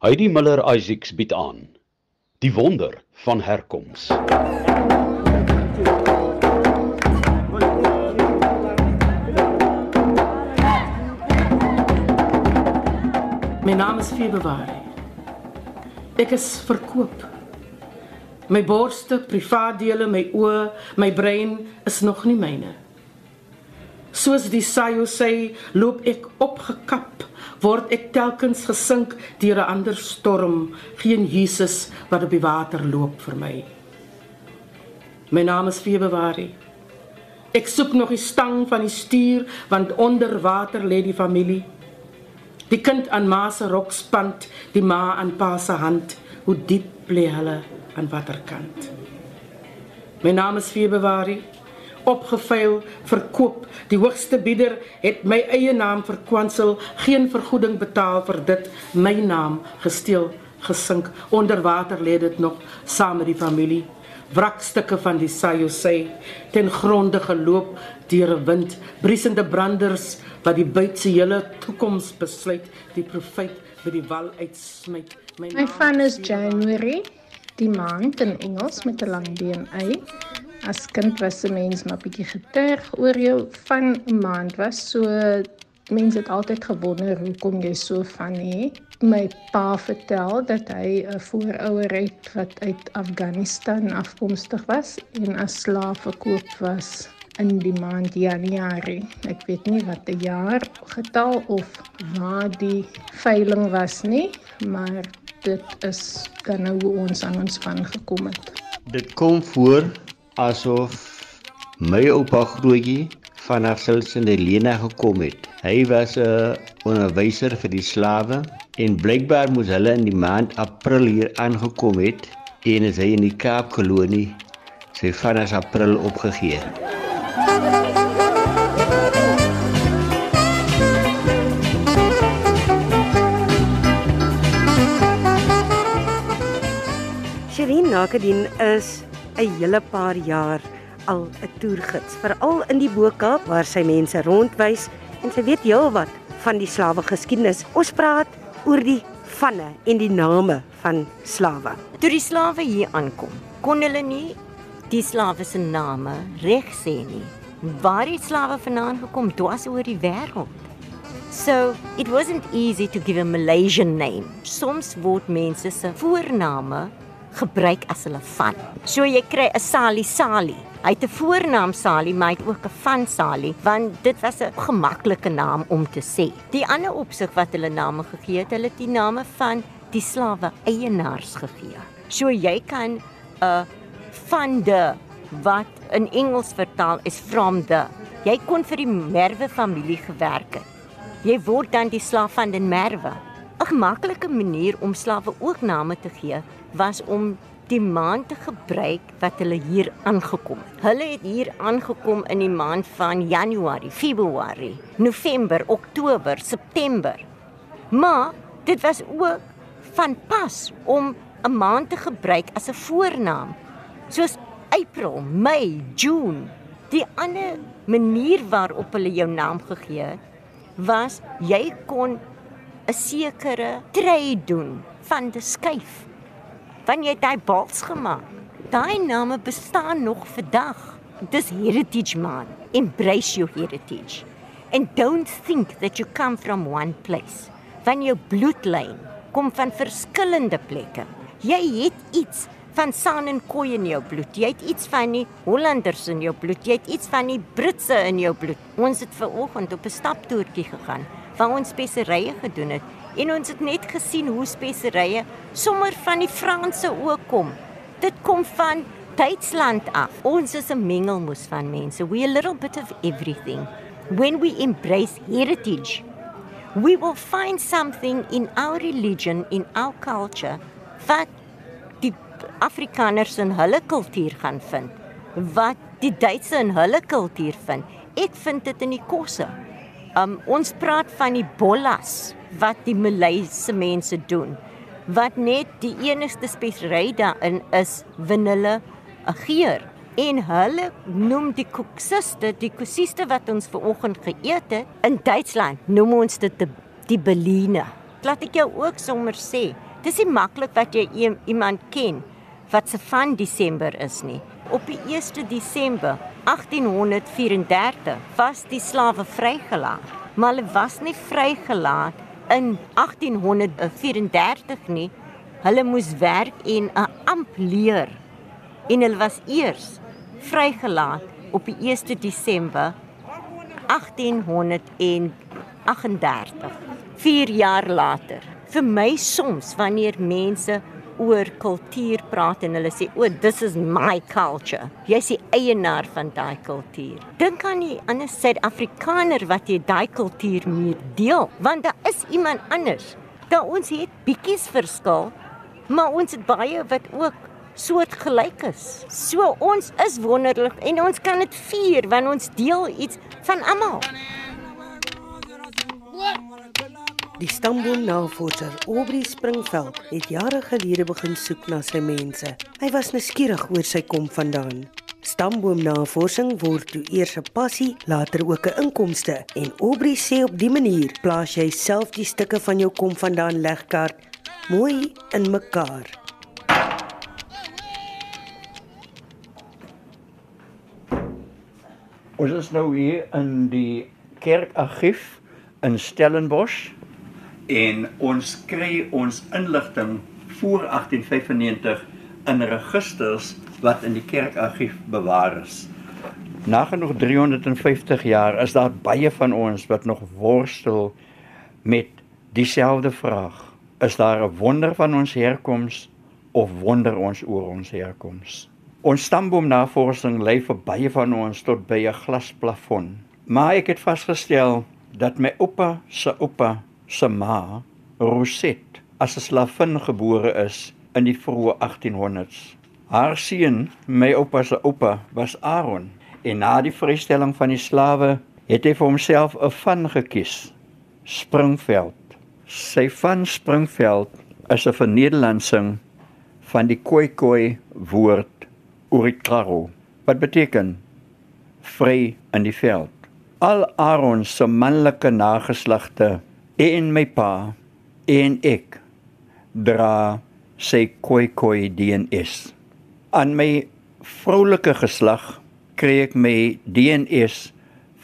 Heidi Miller Isaacs bied aan Die wonder van herkoms. My naam is Februarie. Ek is verkoop. My borste, privaatdele, my oë, my brein is nog nie myne. Soos die Sayo sê, loop ek opgekap, word ek telkens gesink deur 'n ander storm, geen Jesus wat op die water loop vir my. My naam is Februarie. Ek soek nog die stang van die stuur want onder water lê die familie. Die kind aan ma se rokspand, die ma aan pa se hand, hoe diep lê hulle aan waterkant. My naam is Februarie, opgeveil, verkoop. Die hoogste bieder het my eie naam verkwansel, geen vergoeding betaal vir dit, my naam gesteel, gesink. Onder water lê dit nog saam met die familie. Wrakstukke van die Sayo sê ten gronde geloop deur 'n wind, briesende branders wat die buit se hele toekoms besluit, die profeet by die wal uitsmyt. My van is January, die maand in Engels met 'n lang been y. As kind was 'n mens maar bietjie geterg oor jou van 'n maand was so mense het altyd gewonder hoekom jy so van nie. My pa vertel dat hy 'n voorouer het wat uit Afghanistan afkomstig was en as slaaf verkoop was in die maand Januarie. Ek weet nie wat die jaar getal of waar die veiling was nie, maar dit is dan nou hoe ons aan ons van gekom het. Dit kom voor asof my oupa grootjie vanaf Silsende Lena gekom het. Hy was 'n onderwyser vir die slawe en blykbaar moes hulle in die maand April hier aangekom het en is hy in die Kaap kolonie sy vanaf April opgegee. Sherin Nakadien is 'n hele paar jaar al 'n toergids, veral in die Boekap waar sy mense rondwys en sy weet heelwat van die slawe geskiedenis. Ons praat oor die vanne en die name van slawe. Toe die slawe hier aankom, kon hulle nie die slawe se name reg sê nie. Waar het slawe vandaan gekom? Dwas oor die wêreld. So, it wasn't easy to give a Malaysian name. Soms word mense se voorname gebruik as hulle van. So jy kry 'n Sali Sali. Hy het 'n voornaam Sali, maar hy het ook 'n van Sali, want dit was 'n gemaklike naam om te sê. Die ander opsig wat hulle name gegee het, hulle het die name van die slawe eienaars gegee. So jy kan 'n uh, van de wat in Engels vertaal is from the. Jy kon vir die Merwe familie gewerk het. Jy word dan die slaaf van den Merwe. 'n Gemaklike manier om slawe ook name te gee was om die maand te gebruik wat hulle hier aangekom het. Hulle het hier aangekom in die maand van Januarie, Februarie, November, Oktober, September. Maar dit was ook van pas om 'n maand te gebruik as 'n voornaam. Soos April, Mei, June. Die ander manier waarop hulle jou naam gegee het, was jy kon 'n sekere trade doen van die skuif wanneer jy daai bals gemaak. Daai name bestaan nog vandag. Dis heritage man. Embrace your heritage. And don't think that you come from one place. Van jou bloedlyn kom van verskillende plekke. Jy het iets van San en Kooi in jou bloed. Jy het iets van die Hollanders in jou bloed. Jy het iets van die Britse in jou bloed. Ons het ver oggend op 'n staptoertjie gegaan waar ons speserye gedoen het en ons het net gesien hoe speserye sommer van die Franse ook kom. Dit kom van Duitsland af. Ons is 'n mengelmoes van mense. We a little bit of everything. When we embrace heritage, we will find something in our religion, in our culture, wat die Afrikaners in hulle kultuur gaan vind, wat die Duitse in hulle kultuur vind. Ek vind dit in die kosse. Um ons praat van die bollas wat die Malayse mense doen. Wat net die enigste spesery daarin is vanille geur en hulle noem die koksiste, die kosiste wat ons ver oggend geëet het in Duitsland, noem ons dit die, die Berliner. Laat ek jou ook sommer sê, Dis nie maklik wat jy iemand ken wat se van Desember is nie. Op die 1 Desember 1834 was die slawe vrygelaat, maar hulle was nie vrygelaat in 1834 nie. Hulle moes werk en 'n amp leer. En hulle was eers vrygelaat op die 1 Desember 1838. 4 jaar later. Vir my soms wanneer mense oor kultuur praat en hulle sê o, oh, this is my culture. Jy is die eienaar van daai kultuur. Dink aan die ander Suid-Afrikaner wat jy daai kultuur mee deel, want daar is iemand anders. Daar ons het bietjies verskil, maar ons het baie wat ook soortgelyk is. So ons is wonderlik en ons kan dit vier want ons deel iets van almal. Die stamboomnavorser Aubrey Springveld het jare gelede begin soek na sy mense. Hy was nuuskierig oor sy kom vandaan. Stamboomnavorsing word toe eers 'n passie, later ook 'n inkomste en Aubrey sê op die manier plaas jy self die stukke van jou kom vandaan legkaart mooi in mekaar. Ons is nou hier in die kerkargief in Stellenbosch en ons kry ons inligting voor 1895 in registers wat in die kerkargief bewaar is. Nagenoeg 350 jaar is daar baie van ons wat nog worstel met dieselfde vraag. Is daar 'n wonder van ons herkoms of wonder ons oor ons herkoms? Ons stamboomnavorsing lei vir baie van ons tot by 'n glasplafon. Maar ek het vasgestel dat my oupa se oupa se ma, Roset, as 'n slavin gebore is in die vroeë 1800s. Haar seun, my oupa se oupa, was Aaron en na die vrystelling van die slawe het hy vir homself 'n van gekies, Springveld. Sy van Springveld is 'n vernederlandsing van die Khoikhoi woord Uriklaro wat beteken vry in die veld. Al Aaron se manlike nageslagte en my pa en ek dra sy koi koi DNS. Aan my vroulike geslag kry ek my DNS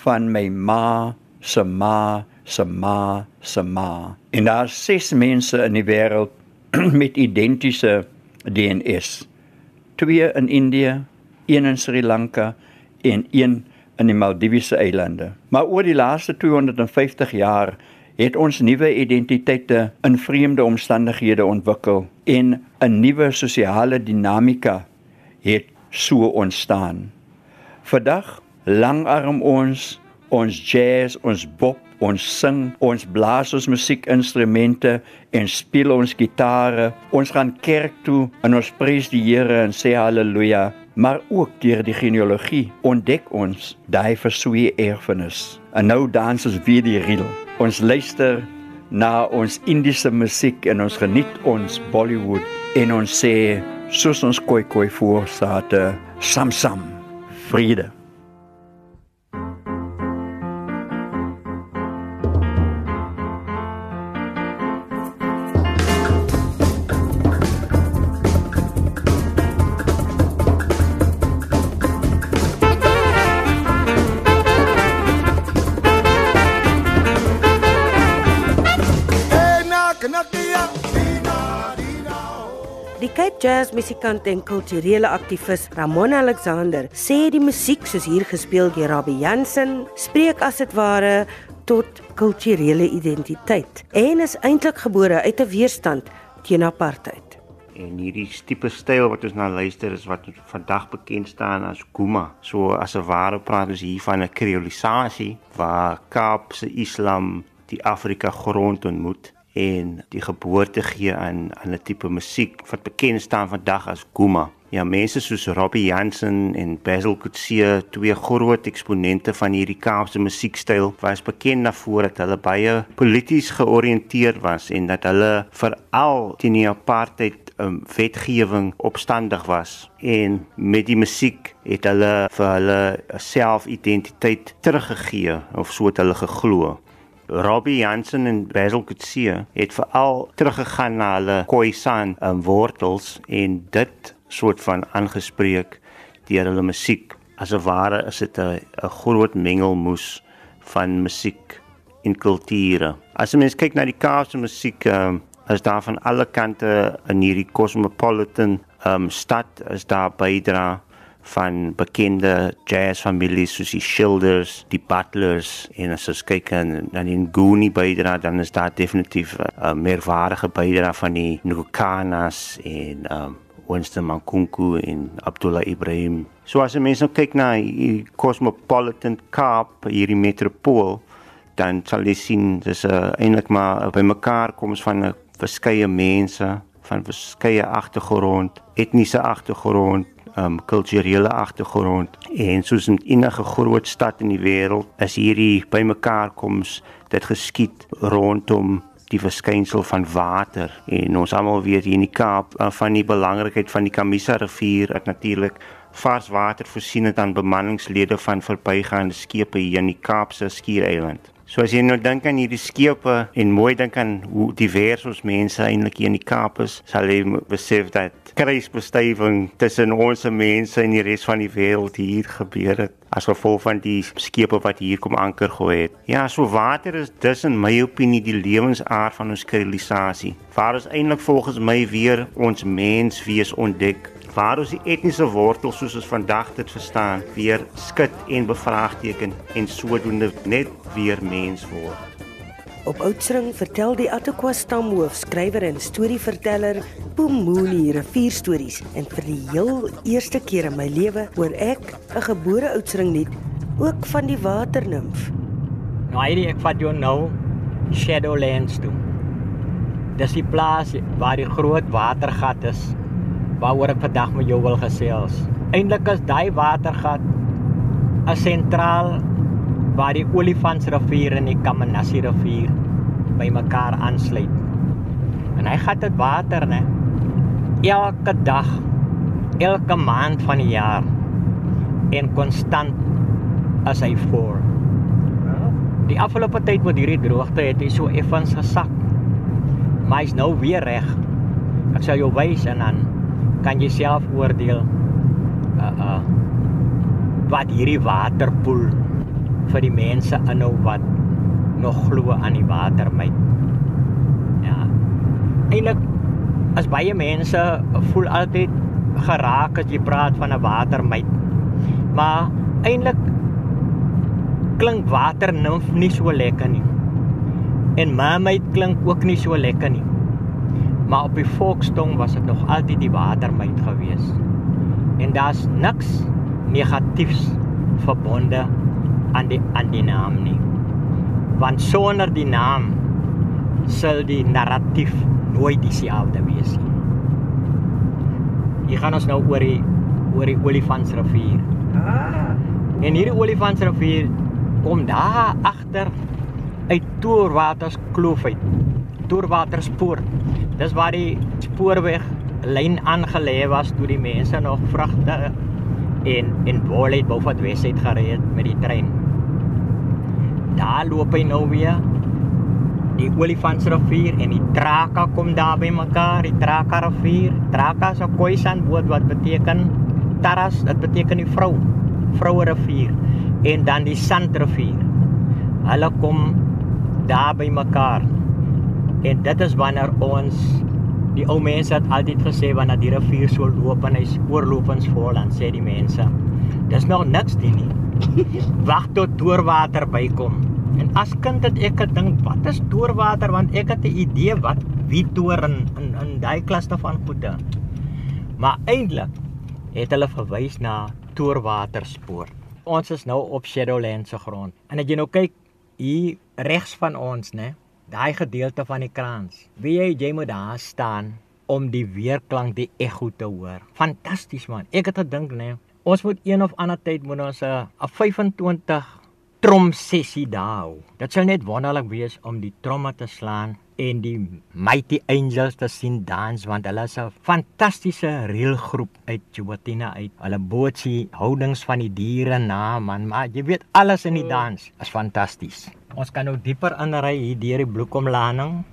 van my ma se ma se ma se ma. En daar is ses mense in die wêreld met identiese DNS. Twee in Indië, een in Sri Lanka en een in die Maldiwiese eilande. Maar oor die laaste 250 jaar het ons nuwe identiteite in vreemde omstandighede ontwikkel en 'n nuwe sosiale dinamika het so ontstaan. Vandag langarm ons ons jazz, ons bop, ons sing, ons blaas ons musiekinstrumente en speel ons gitare. Ons gaan kerk toe en ons prys die Here en sê haleluja. Maar ook deur die genealogie ontdek ons daai verswee erfenis. En nou dans ons weer die riedel. Ons luister na ons Indiese musiek en ons geniet ons Bollywood en ons sê soos ons koi koi voor sate sam sam vrede jazz musikant en kulturele aktivis Ramon Alexander sê die musiek soos hier gespeel deur Rabbi Jansen spreek as dit ware tot kulturele identiteit en is eintlik gebore uit 'n weerstand teen apartheid. En hierdie tipe styl wat ons na luister is wat vandag bekend staan as Guma. So as 'n ware praat ons hier van 'n kreolisasie waar Kaapse Islam die Afrika grond ontmoet en die geboorte gee aan aan 'n tipe musiek wat bekend staan vandag as Guma. Ja, mense soos Robbie Jansen en Basil Coetzee, twee groot eksponente van hierdie Kaapse musiekstyl, was bekend daarvoor dat hulle baie polities georiënteerd was en dat hulle veral teen die apartheid um, wetgewing opstandig was en met die musiek het hulle vir hulle selfidentiteit teruggegee of so het hulle geglo Robbie Jansen en Basil Coetzee het veral teruggegaan na hulle Khoisan um, wortels en dit soort van aangespreek deur hulle musiek. As 'n ware is dit 'n groot mengelmoes van musiek en kulture. As 'n mens kyk na die Kaapse musiek, um, is daar van alle kante in hierdie cosmopolitan um, stad is daar bydra van bekende jazzfamilies soos die Shoulders, die Butlers en as ons kyk aan dan in Goonie bydra dan is daar definitief 'n uh, meerwaardige bydra van die Nukanas en um, Winston Mankunku en Abdullah Ibrahim. So as mense nou kyk na die cosmopolitan Kaap, hierdie metropool, dan sal jy sien dis 'n uh, eintlik maar by mekaar koms van 'n verskeie mense van verskeie agtergrond, etniese agtergrond, um kulturele agtergrond en soos in enige groot stad in die wêreld is hierdie bymekaar koms dit geskied rondom die verskynsel van water en ons almal weet hier in die Kaap uh, van die belangrikheid van die Kamisa rivier wat natuurlik vars water voorsien het aan bemanningslede van verbygaande skepe hier in die Kaapse skiereiland. So as jy nou dink aan hierdie skepe en mooi dink aan hoe divers ons mense eintlik hier in die Kaap is, sal jy besef dat kruisbestuiving tussen ons mense en die res van die wêreld hier gebeur het as gevolg van die skepe wat hier kom anker gooi het. Ja, so water is dus in my opinie die lewensaard van ons sivilisasie. Waar ons eintlik volgens my weer ons mens wees ontdek waar ons die etniese wortels soos ons vandag dit verstaan weer skud en bevraagteken en sodoende net weer mens word. Op Oudtsring vertel die Atokwa stamhoof, skrywer en storieverteller Pumuli rivierstories en vir die heel eerste keer in my lewe hoor ek 'n gebore Oudtsring lied ook van die waternimf. Nou hierdie ek vat jou nou Shadowlands toe. Dis die plaas waar die groot watergat is waaroor ek vandag met jou wil gesels. Eindelik is daai watergat 'n sentraal waar die Olifantsrivier en die Kamanassie rivier bymekaar aansluit. En hy gat dit water, né? Elke dag, elke maand van die jaar en konstant as hy voor. Die afgelope tyd met hierdie droogte het hy so effens gesak. Maar hy's nou weer reg. Ek sal jou wys en dan kan jy self oordeel uh uh wat hierdie waterpoel vir die mense inhou wat nog glo aan die watermyt. Ja. Eilik as baie mense voel altyd geraak as jy praat van 'n watermyt. Maar eintlik klink water nimf nie so lekker nie. En mermaid klink ook nie so lekker nie maar op die volkstong was dit nog altyd die watermeid gewees. En daar's niks negatiefs verbonde aan die aan die naam nie. Want sonder die naam sal die narratief nooit dieselfde wees nie. Hier gaan ons nou oor die oor die Olifantsrivier. Ah. En hierdie Olifantsrivier kom daar agter uit Toorwaters kloof uit. Toorwaterspoort Dis waar die spoorweg lyn aangelê was toe die mense nog vragte en en wol het bo van Wesheid gery het met die trein. Daar loop hy nou weer die Olifantsrivier en die Traka kom daar by mekaar, die Traka rivier. Traka is 'n Khoisan woord wat beteken Taras, dit beteken die vrou, vroue rivier en dan die Sandrivier. Hulle kom daar by mekaar. En dit is wanneer ons die ou mense het altyd gesê wanneer die rivier so loop en hy's oorlopends vol dan sê die mense dis nog niks die nie. Wag tot doorwater bykom. En as kind het ek gedink wat is doorwater want ek het 'n idee wat wie toer in in, in daai klaste van goede. Maar eintlik het hulle verwys na Toorwaterspoort. Ons is nou op Shadowland se grond. En as jy nou kyk hier regs van ons, né? Daai gedeelte van die krans. Wie jy jy moet daar staan om die weerklank die ekko te hoor. Fantasties man. Ek het gedink nê, nee, ons moet een of ander tyd moet ons 'n 'n 25 trom sessie daar hou. Dit sal net wonderlik wees om die tromme te slaan en die Mighty Angels te sien dans want hulle is 'n fantastiese reelgroep uit Jobatina uit. Hulle bootsie houdings van die diere na man, maar jy weet alles in die dans is fantasties. Ons kan nou dieper inry hier deur die Bloekomlaning.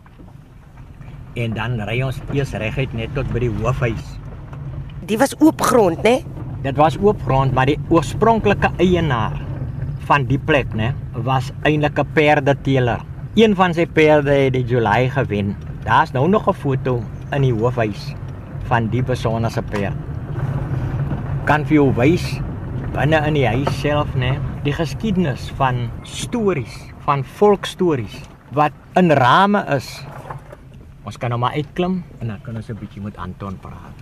En dan ry ons eers reguit net tot by die hoofhuis. Die was oop grond, né? Dit was oop grond, maar die oorspronklike eienaar van die plek, né, was eintlik 'n perdeteeler. Een van sy perde het die July gewen. Daar's nou nog 'n foto in die hoofhuis van die persoon se perd. Kan vir jou wys binne in die huis self, né, die geskiedenis van stories, van volkstories wat in rame is. Ons kan nou maar uitklim en dan kan ons 'n bietjie met Anton praat.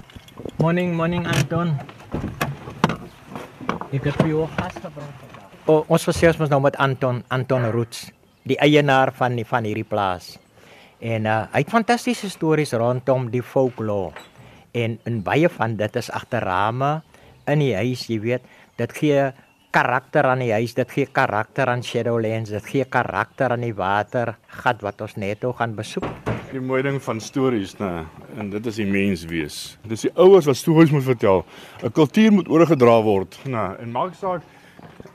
Morning, morning Anton. Ek het vir jou gas gebring vandag. O, ons gesels mos nou met Anton, Anton Roots, die eienaar van die van hierdie plaas. En uh, hy het fantastiese stories rondom die folklore. En in baie van dit is agter rame in die huis, jy weet, dit gee karakter aan die huis, dit gee karakter aan Shadowlands, dit gee karakter aan die water gat wat ons net toe gaan besoek. Die mooi ding van stories, nê, en dit is die mens wees. Dis die ouers wat stories moet vertel. 'n Kultuur moet oorgedra word, nê, en maak saak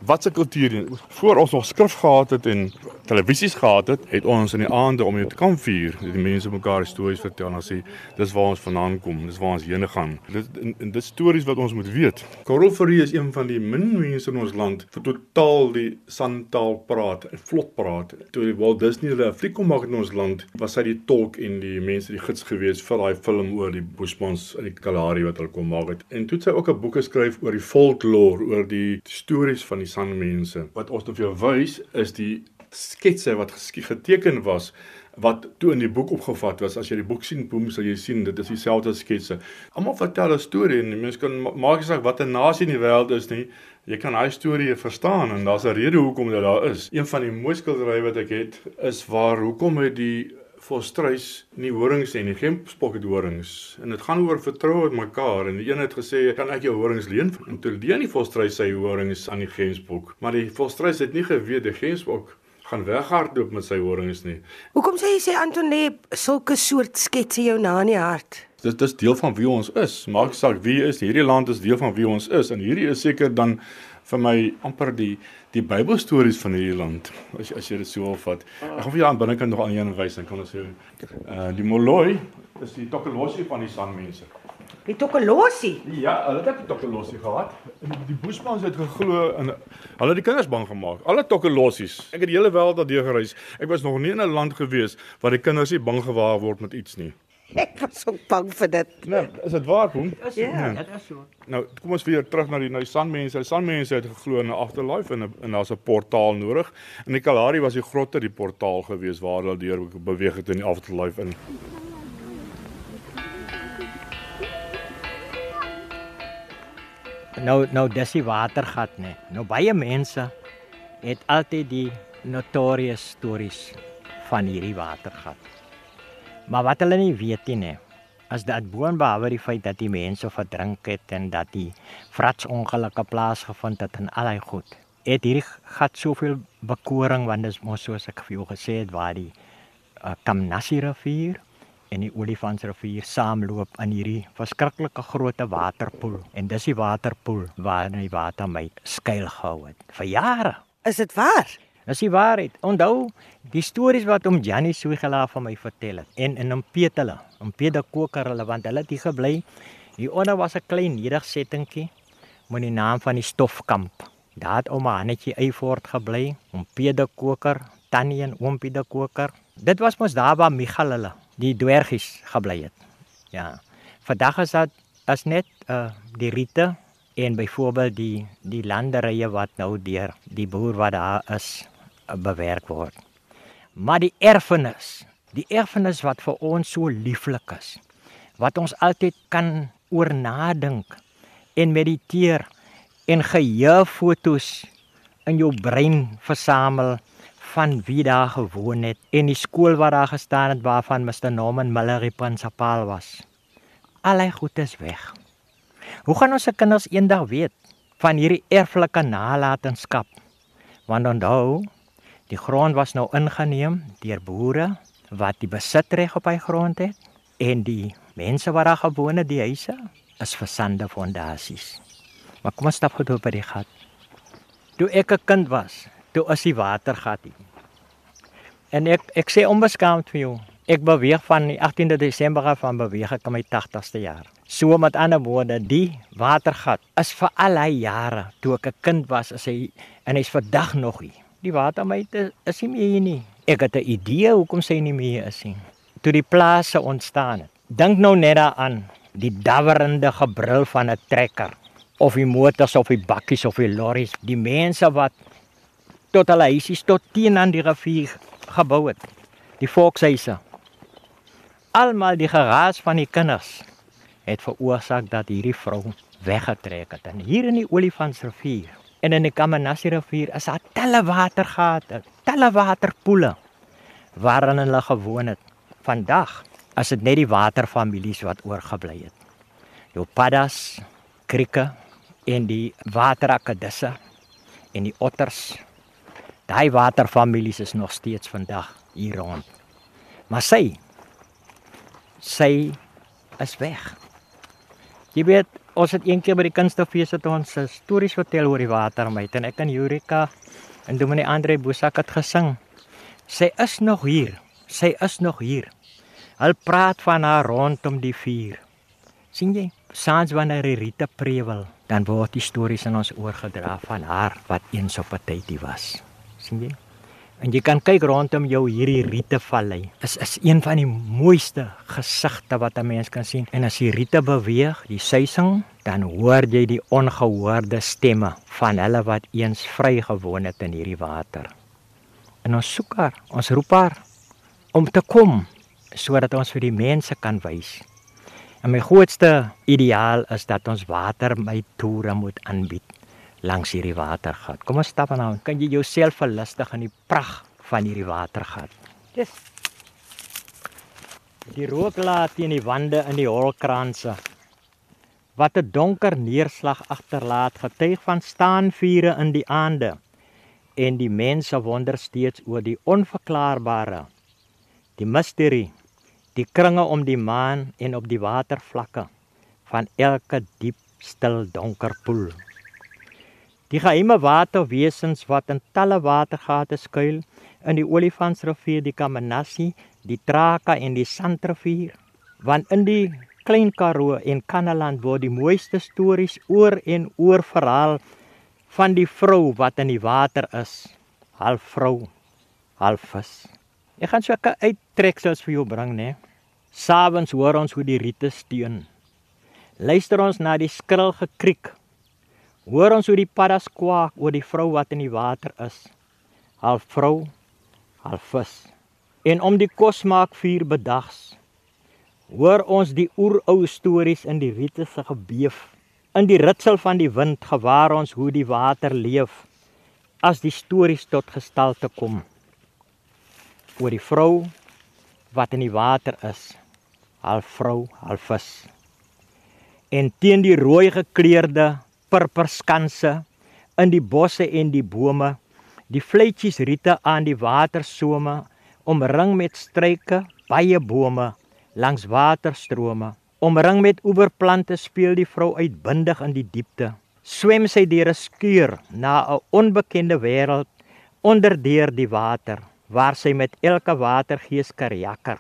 wat se kultuur voor ons nog skrif gehad het en televisies gehad het, het ons in die aande om dit te kan vier, die mense mekaar stories vertel en sê dis waar ons vandaan kom, dis waar ons heen gaan. Dit en, en dit stories wat ons moet weet. Karel Fourie is een van die min mense in ons land vir totaal die santaal praat, vlot praat. Toe die Walt Disney hulle 'n fliek kom maak in ons land, was hy die tolk en die mense die gids gewees vir daai film oor die Bushmans in die Kalahari wat hulle kom maak het. En toe het sy ook 'n boek geskryf oor die folklore, oor die stories van die sanmense. Wat ons vir jou wys is die sketse wat geteken was wat toe in die boek opgevat was. As jy die boek sien, boem sal jy sien dit is dieselfde sketse. Almal vertel 'n storie en mense kan maak saak watter nasie in die wêreld is nie. Jy kan daai storie verstaan en daar's 'n rede hoekom dit daar is. Een van die mooiste skilderye wat ek het is waar hoekom het die volstruis nie horings en die gemspok het horings en dit gaan oor vertroue met mekaar en die een het gesê kan ek jou horings leen en toe leen die volstruis sy horings aan die gemspok maar die volstruis het nie geweet die gemspok gaan weghardloop met sy horings nie. Hoekom sê jy sê Anton lê sulke soort sketse jou na in die hart? Dit is deel van wie ons is. Maak saak wie is, hierdie land is deel van wie ons is en hierdie is seker dan vir my amper die die Bybelstories van hierdie land as as jy dit so opvat. Ek gaan vir jou aan binnekant nog aan een wys dan kan ons sê uh die Moloi is die Tokolossie van die Sanmense. Die Tokolossie. Ja, hulle het 'n Tokolossie gehad. En die Bushmans het geglo in hulle het die kinders bang gemaak. Alle Tokolossies. Ek het die hele wêreld daardeur gereis. Ek was nog nie in 'n land gewees waar die kinders nie bang gewaar word met iets nie. Ek was so bang vir dit. Nee, is dit waar, Boom? Ja, dit is so. Nou, kom ons weer terug na die na die sanmense. Die sanmense het geglo in 'n afterlife en 'n en daar's 'n portaal nodig. In die Kalahari was die grotte die portaal gewees waar hulle deur beweeg het in die afterlife in. Nou nou dis die watergat nê. Nou baie mense het altyd die notorious stories van hierdie watergat. Maar wat hulle nie weet nie, as dit boonbehalwe die feit dat die mense verdrink het en dat die vratsongelukke plaasgevind het en al daai goed. Het hierdie gat soveel bekoring want dis mos soos ek vir jou gesê het waar die uh, Kamnassi rivier en die Olifantsrivier saamloop in hierdie verskriklike groot waterpoel en dis die waterpoel waar die water my skuil gehou het vir jare. Is dit waar? Dis die waarheid. Onthou die stories wat om Jannie Soegela van my vertel het en in hom Petele, om Pede Koker hulle want hulle het hier gebly. Hier onder was 'n klein nedersettingkie met die naam van die stofkamp. Daar het ouma Hannetjie Eyfort gebly, om Pede Koker, Tannie en oom Pede Koker. Dit was mos daar waar Michal hulle die dwergies gebly het. Ja. Vandag is dit as net uh die riete en byvoorbeeld die die landerye wat nou deur die boer wat daar is bewerk word. Maar die erfenis, die erfenis wat vir ons so lieflik is, wat ons altyd kan oor nadink en mediteer en geheue fotos in jou brein versamel van wie daar gewoon het en die skool waar daar gestaan het waarvan Mr Norman Miller die prinsipaal was. Allei goed is weg. Hoe gaan ons se kinders eendag weet van hierdie erflike nalatenskap? Want onthou, die grond was nou ingeneem deur boere wat die besitreg op hy grond het en die mense wat daar gewoon het, die huise, is versande fondasies. Maar kom ons stap gou op by die gat. Toe ek 'n kind was, toe is die watergat hier. En ek ek sê onbeskaamd vir jou, ek beweeg van die 18de Desember af van beweeg ek in my 80ste jaar. So met ander woorde, die watergat is vir al hy jare toe ek 'n kind was, is hy en hy's vandag nog hier. Die watermyt is nie meer hier nie. Ek het 'n idee hoekom sy nie meer is nie. Toe die plase ontstaan het. Dink nou net daaraan, die dawerende gebrul van 'n trekker of die motors of die bakkies of die lorries, die mense wat tot hulle huisies tot teen aan die rivier gebou het. Die volkshuise. Almal die geraas van die kinders het veroorsaak dat hierdie vrou weggetrek het. En hier in die Olifantsrivier en in die Kamanassie rivier is daar talle watergate, talle waterpoele waarin hulle gewoon het. Vandag is dit net die waterfamilies wat oorgebly het. Jou paddas, krieke en die waterakkedisse en die otters. Daai waterfamilies is nog steeds vandag hier rond. Maar sy sy is weg. Jy weet, ons het eendag by die kunstefees het ons stories vertel oor die watermyt en ek en Jurika en Dominee Andre Bosak het gesing. Sy is nog hier. Sy is nog hier. Hulle praat van haar rondom die vuur. sien jy? Saans wanneer die riete prewel, dan word die stories in ons oorgedra van haar wat eens op 'n tydjie was. sien jy? En jy kan kyk rondom jou hierdie riete vallei. Is is een van die mooiste gesigte wat 'n mens kan sien. En as die riete beweeg, die suising, dan hoor jy die ongehoorde stemme van hulle wat eens vry gewoon het in hierdie water. En ons soek haar, ons roep haar om te kom sodat ons vir die mense kan wys. En my grootste ideaal is dat ons water my toere moet aanbied langs hierdie watergat. Kom ons stap aan nou. Kan jy jouself verlustig in die pragt van hierdie watergat? Dis die rook laat teen die wande in die holkranse. Wat 'n donker neerslag agterlaat, getuig van staanvure in die aande. En die mense wonder steeds oor die onverklaarbare. Die misterie, die kringe om die maan en op die watervlakke van elke diep stil donker poel. Die geheime waterwesens wat in talle watergate skuil in die Olifantsrivier, die Kamanassie, die Traka en die Sandrivier. Want in die Klein Karoo en Kannaland word die mooiste stories oor en oor verhaal van die vrou wat in die water is, half vrou, half vis. Ek gaan so 'n uittreksels vir jou bring, né? Savens hoor ons hoe die riete steun. Luister ons na die skril gekriek. Hoor ons hoe die paddas kwak oor die vrou wat in die water is. Half vrou, half vis. En om die kos maak vuur bedags. Hoor ons die oerou stories in die riete se gebeef. In die ritsel van die wind gewaar ons hoe die water leef as die stories tot gestalte kom. Oor die vrou wat in die water is, half vrou, half vis. En teen die rooi gekleurde purperskanse in die bosse en die bome, die vletjies riete aan die watersome omring met struike, baie bome langs waterstrome. Omring met oeverplante speel die vrou uitbundig in die diepte. Swem sy deur 'n skuur na 'n onbekende wêreld onder deur die water waar sy met elke watergees karjakker.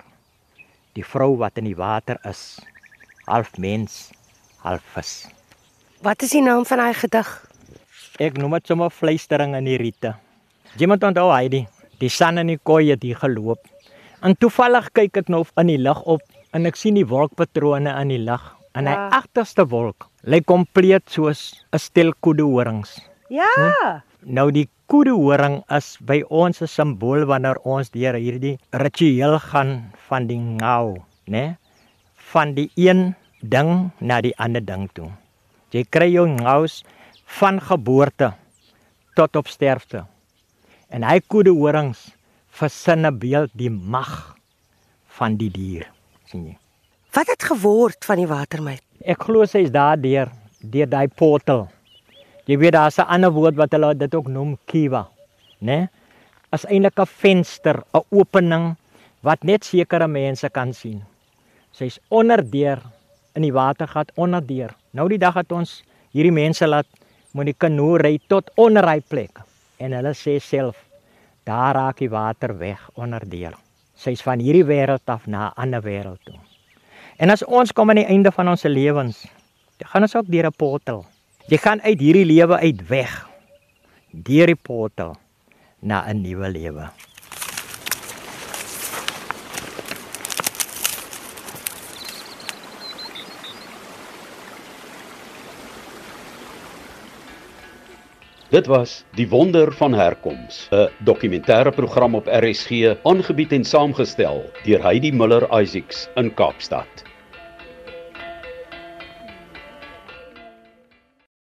Die vrou wat in die water is, half mens, half vis. Wat is die naam van daai gedig? Ek noem dit sommer fluistering in die riete. Jy moet onthou Heidi, die son in die kooi het hier geloop. En toevallig kyk ek nou in die lug op en ek sien die wolkpatrone in die lug. En hy Ja. agterste wolk lyk kompleet soos 'n stel koedoorings. Ja. Hm? Nou die koedohoring is by ons 'n simbool wanneer ons deur hierdie ritueel gaan van die ngau, né? Van die een ding na die ander ding toe. Jy kry jou ngaus van geboorte tot op sterfte. En hy koedehorings versinne beeld die mag van die dier, sien jy? Wat het geword van die watermeid? Ek glo sy is daardeur deur daai portal. Jy weet daar's 'n ander woord wat hulle dit ook noem kiwa, né? As eintlik 'n venster, 'n opening wat net sekere mense kan sien. Sy's onderdeur in die watergat onderdeur. Nou die dag het ons hierdie mense laat moet die kanoe ry tot onder hy plek en hulle sê self daar raak die water weg onderdeur. Sy's van hierdie wêreld af na 'n ander wêreld toe. En as ons kom aan die einde van ons lewens, gaan ons ook deur 'n portal. Jy gaan uit hierdie lewe uit weg. Deur die portal na 'n nuwe lewe. Dit was Die Wonder van Herkoms, 'n dokumentêre program op RSG, aangebied en saamgestel deur Heidi Miller Isaacs in Kaapstad.